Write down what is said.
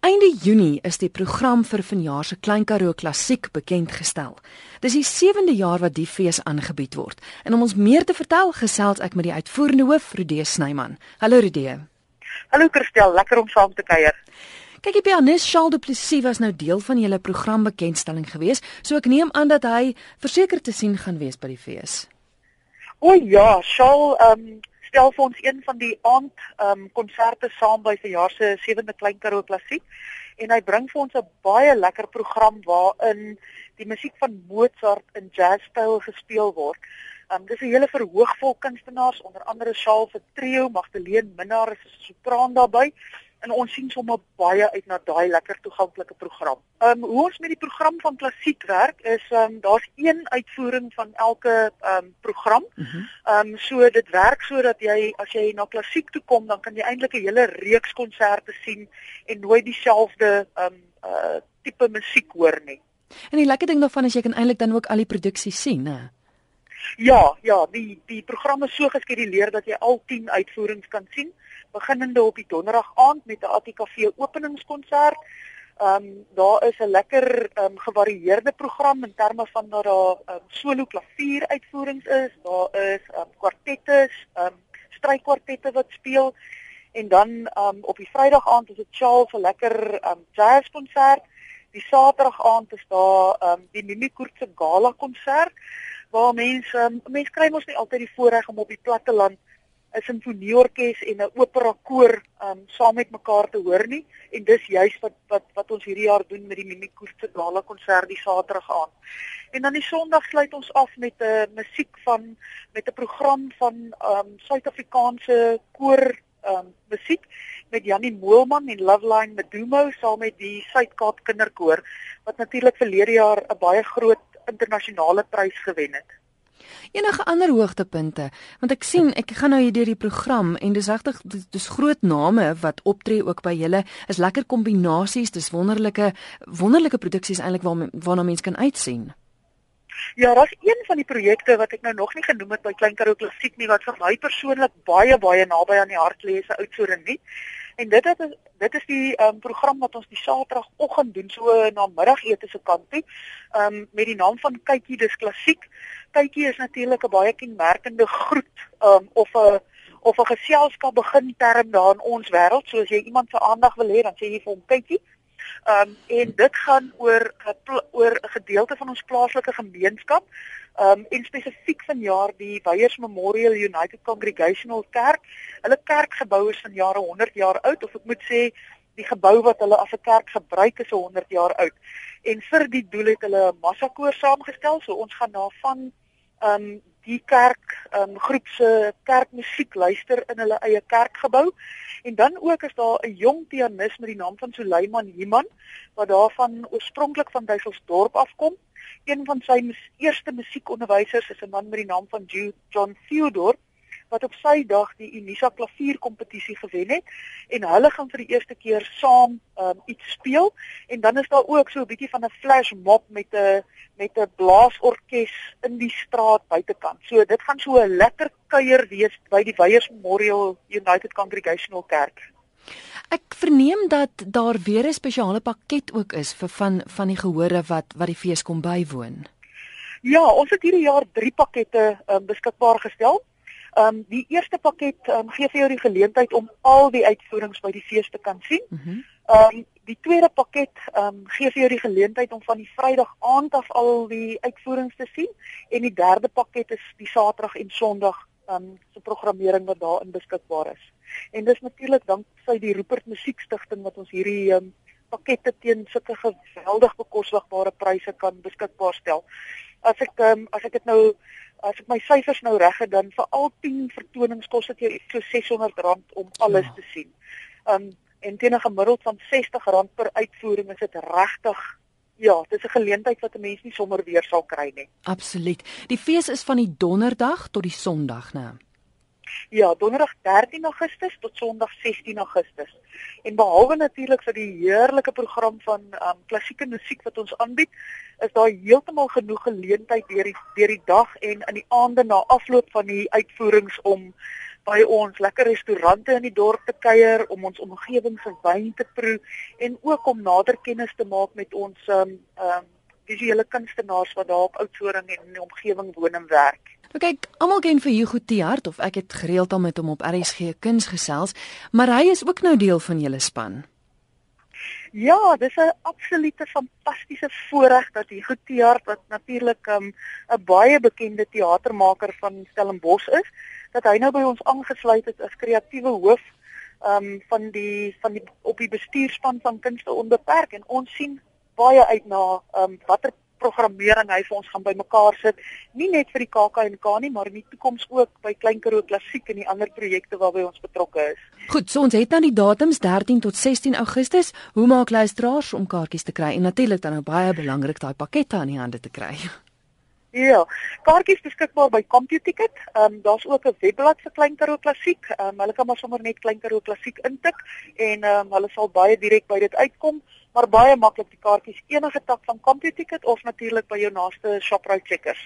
Einde Junie is die program vir vanjaar se Klein Karoo Klassiek bekend gestel. Dis die 7de jaar wat die fees aangebied word. En om ons meer te vertel, gesels ek met die uitvoerende hoof, Rudee Snyman. Hallo Rudee. Hallo Christel, lekker om saam te kuier. Kyk, die pianis Charles Du Plessis was nou deel van julle program bekendstelling geweest, so ek neem aan dat hy verseker te sien gaan wees by die fees. O ja, Charles ehm um, stel vir ons een van die aand ehm um, konserte saam by verjaar se 7de Klein Karoo Klassiek en hy bring vir ons 'n baie lekker program waarin die musiek van Mozart in jazzstyl gespeel word. Ehm um, dis 'n hele verhoog vol kunstenaars onder andere Charles vir trio, Magdalene Minnar is 'n sopran daarbey en ons sien sommer baie uit na daai lekker toeganklike program. Ehm um, hoe ons met die program van klassiek werk is ehm um, daar's een uitvoering van elke ehm um, program. Mhm. Ehm um, so dit werk sodat jy as jy na klassiek toe kom, dan kan jy eintlik 'n hele reeks konserte sien en nooit dieselfde ehm um, uh tipe musiek hoor nie. En die lekker ding daarvan is jy kan eintlik dan ook al die produksies sien, né? Ja, ja, die die program is so geskeduleer dat jy al 10 uitvoerings kan sien beginnende op die donderdag aand met 'n ATKV openingskonsert. Ehm um, daar is 'n lekker ehm um, gevarieerde program in terme van dat daar ehm um, solo klavier uitvoerings is, daar is ehm um, kwartette, ehm um, strykwartette wat speel en dan ehm um, op die Vrydag aand is dit Charles 'n lekker ehm um, jazzkonsert. Die Saterdag aand is daar ehm um, die Mimi Koortse gala konsert waar mense um, mense kry mos nie altyd die voorreg om op die platte land 'n simfonieorkes en 'n opera koor um saam met mekaar te hoor nie en dis juist wat wat wat ons hierdie jaar doen met die Mimikoeste Gala konsert die Saterdag aan. En dan die Sondag sluit ons af met 'n uh, musiek van met 'n program van um Suid-Afrikaanse koor um musiek met Jannie Moelman en Loveline Medumo saam met die Suid-Kaap Kinderkoor wat natuurlik verlede jaar 'n baie groot internasionale prys gewen het. Enige ander hoogtepunte? Want ek sien ek gaan nou hier deur die program en dis regtig dis groot name wat optree ook by julle. Is lekker kombinasies, dis wonderlike wonderlike produksies eintlik waar waarna mense kan uitsien. Ja, daar's een van die projekte wat ek nou nog nie genoem het by Klein Karoo Klassiek nie wat vir my persoonlik baie baie naby aan die hart lê, is 'n oudsoring nie. En dit is dit is die ehm um, program wat ons die Saterdagoggend doen so na middagete se kant toe. Ehm um, met die naam van Kykie dis klassiek. Kykie is natuurlik 'n baie kenmerkende groet ehm um, of 'n of 'n geselskap begin term daar in ons wêreld. So as jy iemand se aandag wil hê, dan sê jy vir hom Kykie. Ehm um, en dit gaan oor oor 'n gedeelte van ons plaaslike gemeenskap. Ehm um, en spesifiek vanjaar die Weyers Memorial United Congregational Kerk. Hulle kerkgebou is van jare 100 jaar oud of ek moet sê die gebou wat hulle as 'n kerk gebruik is 100 jaar oud. En vir die doel het hulle 'n massakoor saamgestel. So ons gaan daarvan ehm um, die kerk ehm um, groep se kerkmusiek luister in hulle eie kerkgebou. En dan ook is daar 'n jong pianis met die naam van Suleiman Himan wat daarvan oorspronklik van Duiselsdorp afkom. Een van sy eerste musiekonderwysers is 'n man met die naam van John Theodore wat op sy dag die Unisa klavierkompetisie gewen het en hulle gaan vir die eerste keer saam um, iets speel en dan is daar ook so 'n bietjie van 'n flash mob met 'n met 'n blaasorkes in die straat buitekant. So dit gaan so 'n lekker kuier wees by die Weyers Memorial United Congregational Kerk. Ek verneem dat daar weer 'n spesiale pakket ook is vir van van die gehore wat wat die fees kom bywoon. Ja, ons het hierdie jaar 3 pakkette um, beskikbaar gestel. Ehm um, die eerste pakket um, gee vir jou die geleentheid om al die uitvoerings by die fees te kan sien. Mhm. Ehm mm um, die tweede pakket ehm um, gee vir jou die geleentheid om van die Vrydag aand af al die uitvoerings te sien en die derde pakket is die Saterdag en Sondag ehm um, se programmering wat daarin beskikbaar is. En dis natuurlik danksy die Rupert Musiekstigting wat ons hierdie ehm um, pakkette teen sulke geweldig bekostigbare pryse kan beskikbaar stel. As ek ehm um, as ek dit nou as ek my syfers nou reg het dan vir al 10 vertonings kos dit jou so R600 om alles ja. te sien. Um en teen 'n gemiddeld van R60 per uitvoering is dit regtig ja, dit is 'n geleentheid wat 'n mens nie sommer weer sal kry nie. Absoluut. Die fees is van die donderdag tot die sonderdag, né? Ja, donderdag 13 Augustus tot sonderdag 16 Augustus. En behalwe natuurlik vir die heerlike program van um klassieke musiek wat ons aanbied, is daar heeltemal genoeg geleentheid deur die deur die dag en in die aande na afloop van die uitvoerings om by ons lekker restaurante in die dorp te kuier, om ons omgewing se wyn te proe en ook om nader kennis te maak met ons ehm um, um, visuele kunstenaars wat daar op Oudtshoorn en in die omgewing woon en werk. Nou kyk, almal ken vir Hugo Tiaart of ek het gereeld al met hom op RSG Kuns gesels, maar hy is ook nou deel van julle span. Ja, dis 'n absolute fantastiese voorreg dat Hugo Tiaart wat natuurlik um, 'n um, baie bekende teatermaker van Stellenbosch is, dat hy nou by ons aangesluit het as kreatiewe hoof um van die van die op die bestuurspan van Kunste Onbeperk en ons sien baie uit na um watter programmering hy vir ons gaan bymekaar sit, nie net vir die KAKNK nie, maar in die toekoms ook by Klein Karoo Klassiek en die ander projekte waarby ons betrokke is. Goed, so ons het nou die datums 13 tot 16 Augustus. Hoe maak luisteraars om kaartjies te kry? En natuurlik dan nou baie belangrik daai pakkette aan die hande te kry. Ja, kaartjies beskikbaar by CompuTicket. Ehm um, daar's ook 'n webblad vir Klein Karoo Klassiek. Ehm um, hulle kan maar sommer net Klein Karoo Klassiek intik en ehm um, hulle sal baie direk by dit uitkom, maar baie maklik die kaartjies enige tak van CompuTicket of natuurlik by jou naaste Shoprite Checkers.